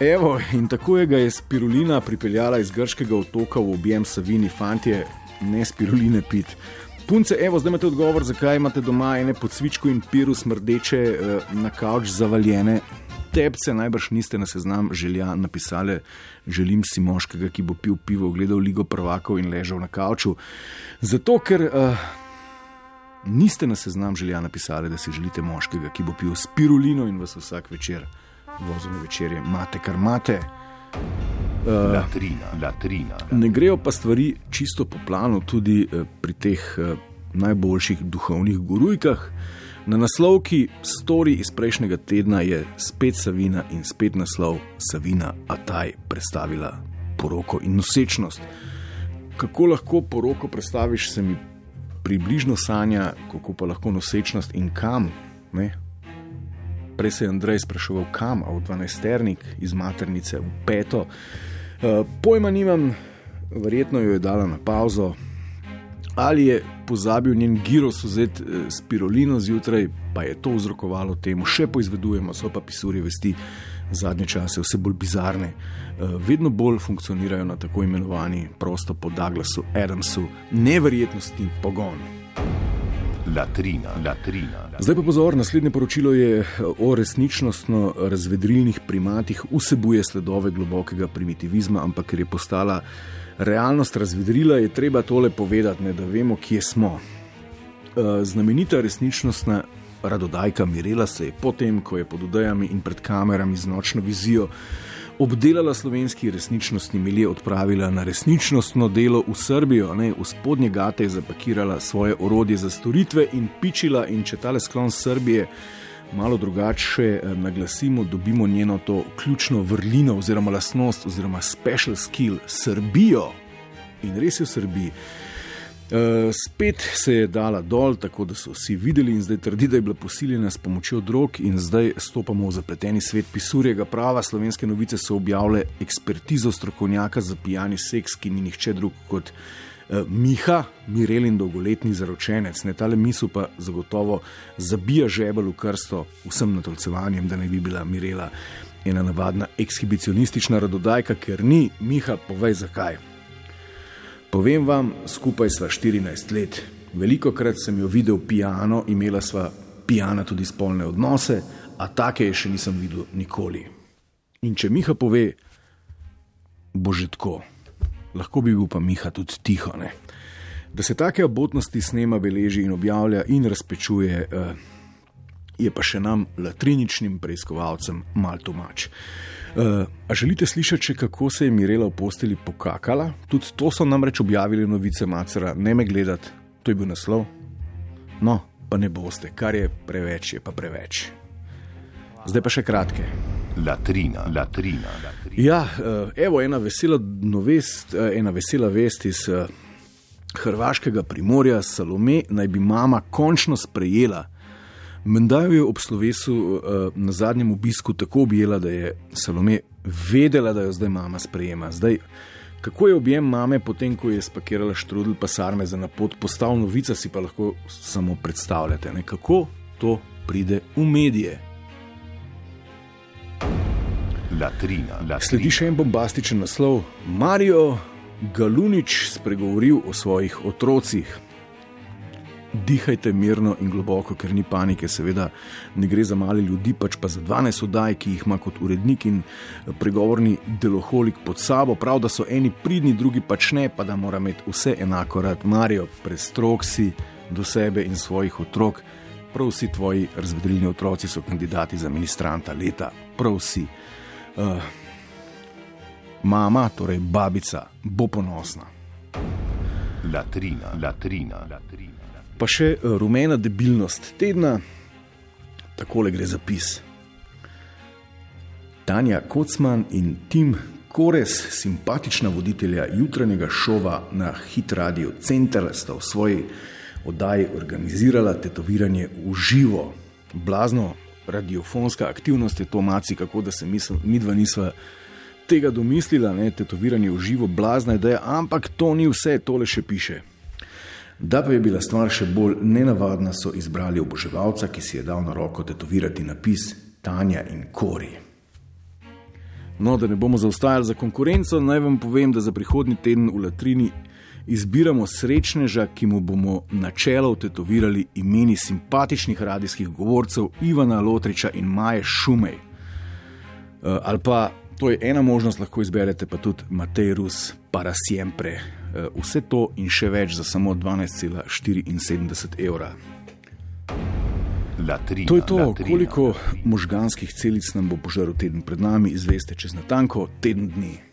Evo, in tako je ga je spirulina pripeljala iz grškega otoka v objem Savini, fantje, ne spiruline pit. Punce, evo, zdaj imate odgovor, zakaj imate doma ene podsvičko in piru smrdeče eh, na kavč zavaljene. Tepce najbrž niste na seznam želja napisali, želim si moškega, ki bo pil pivo, gledal Ligo prvakov in ležal na kavču. Zato, ker uh, niste na seznam želja napisali, da si želite moškega, ki bo pil spirulino in vas vsak večer vozil na večerje, imate kar imate. Uh, latrina, latrina. Ne grejo pa stvari čisto po planu, tudi uh, pri teh uh, najboljših duhovnih gurujkah. Na naslovki Story iz prejšnjega tedna je spet Savina in spet naslov Savina Ataj predstavila poroko in nosečnost. Kako lahko poroko predstaviš, se mi približno sanja, kako pa lahko nosečnost in kam. Ne? Prej se je Andrej spraševal, kam, v 12-ternik iz maternice v peto. Uh, pojma nimam, verjetno jo je dala na pauzo. Ali je pozabil njen giros vzeti eh, spirulino zjutraj, pa je to vzrokovalo temu, še poizvedujemo, so pa pisurje vesti zadnje čase vse bolj bizarne, uh, vedno bolj funkcionirajo na tako imenovani prosto po Douglasu Adamsu, neverjetnosti pogon latrina, latrina. Zdaj pa pozor, naslednje poročilo je o resničnostno razvedrilnih primatih, vsebuje sledove globokega primitivizma, ampak ker je postala realnost razvedrila, je treba tole povedati, ne, da vemo, kje smo. Eh, znamenita resničnostna radodajka Mirela se je potem, ko je pod udajami in pred kamerami z nočno vizijo obdelala slovenski resničnostni milje, odpravila na resničnostno delo v Srbijo, ne, v spodnje gate je zapakirala svoje orodje za storitve in pičila. In če tale sklon Srbije malo drugače eh, naglasimo, dobimo njeno to ključno vrlino oziroma lastnost oziroma special skill Srbijo. In res je v Srbiji. Uh, spet se je dala dol, tako da so vsi videli in zdaj trdi, da je bila posiljena s pomočjo drog, in zdaj stopamo v zapleteni svet pisurjega prava. Slovenske novice so objavile ekspertizo strokovnjaka za pijani seks, ki ni nihče drug kot uh, Miha, Mirelin dolgoletni zaročenec. Ne tale misel pa zagotovo zabija žebel v krsto vsem natolcevanjem, da ne bi bila Mirela ena navadna ekshibicionistična radodajka, ker ni Miha, povej zakaj. Povem vam, skupaj sva 14 let. Veliko krat sem jo videl pijano, imela sva pijana tudi spolne odnose, a take je še nisem videl nikoli. In če Miha pove, bo že tako, lahko bi bil pa Miha tudi tiho. Ne? Da se take abotnosti snema, beleži in objavlja in razpečuje, uh, je pa še nam, latriničnim preiskovalcem, mal tumač. Uh, a želite slišati, še, kako se je Mirela v posteli pokakala? Tudi to so namreč objavili novice Macera, ne me gledati, to je bil naslov. No, pa ne boste, kar je preveč, je pa preveč. Zdaj pa še kratke. Latrina, latrina. latrina. Ja, uh, evo ena vesela, novest, uh, ena vesela vest iz uh, Hrvaškega primorja, Salome, naj bi mama končno sprejela. Menda jo je ob slovesu uh, na zadnjem obisku tako objela, da je Salome vedela, da jo zdaj mama sprejema. Zdaj, kako je objem mame, potem ko je spakirala štrudel pa sarme za napot, postal novica, si pa lahko samo predstavljate, ne? kako to pride v medije. Latrina, latrina. Sledi še en bombastičen naslov: Marijo Galunič spregovoril o svojih otrocih dihajte mirno in globoko, ker ni panike, seveda ne gre za male ljudi, pač pa za 12 oddaj, ki jih ima kot urednik in pregovorni deloholik pod sabo. Prav, da so eni pridni, drugi pač ne, pa da mora imeti vse enako rad, marijo, prestrok si do sebe in svojih otrok. Prav vsi tvoji razvedrilni otroci so kandidati za ministranta leta, prav vsi. Uh, mama, torej babica, bo ponosna. Latrina, latrina, latrina. Pa še eh, rumena debilnost tedna, tako le gre za pis. Tanja Kocman in Tim Kores, simpatična voditelja jutranjega šova na Hit Radio Center, sta v svoji oddaji organizirala tetoviranje v živo. Blazno radiofonska aktivnost je to, maci, kako da se mi dva nisva tega domislila, ne tetoviranje v živo, blazna ideja, ampak to ni vse, tole še piše. Da pa je bila stvar še bolj nenavadna, so izbrali oboževalca, ki si je dal na roko tetovirati napis Tanja in Kori. No, da ne bomo zaostajali za konkurenco, naj vam povem, da za prihodnji teden v Latrini izbiramo srečneža, ki mu bomo na čelo tetovirali imeni simpatičnih radijskih govorcev Ivana Lotriča in Maje Šumej. Uh, ali pa to je ena možnost, lahko izberete pa tudi Matej Rus, para siempre. Uh, vse to in še več za samo 12,74 evra. Latrina, To je to, latrina. koliko možganskih celic nam bo požrl teden pred nami, izveste čez natanko teden dni.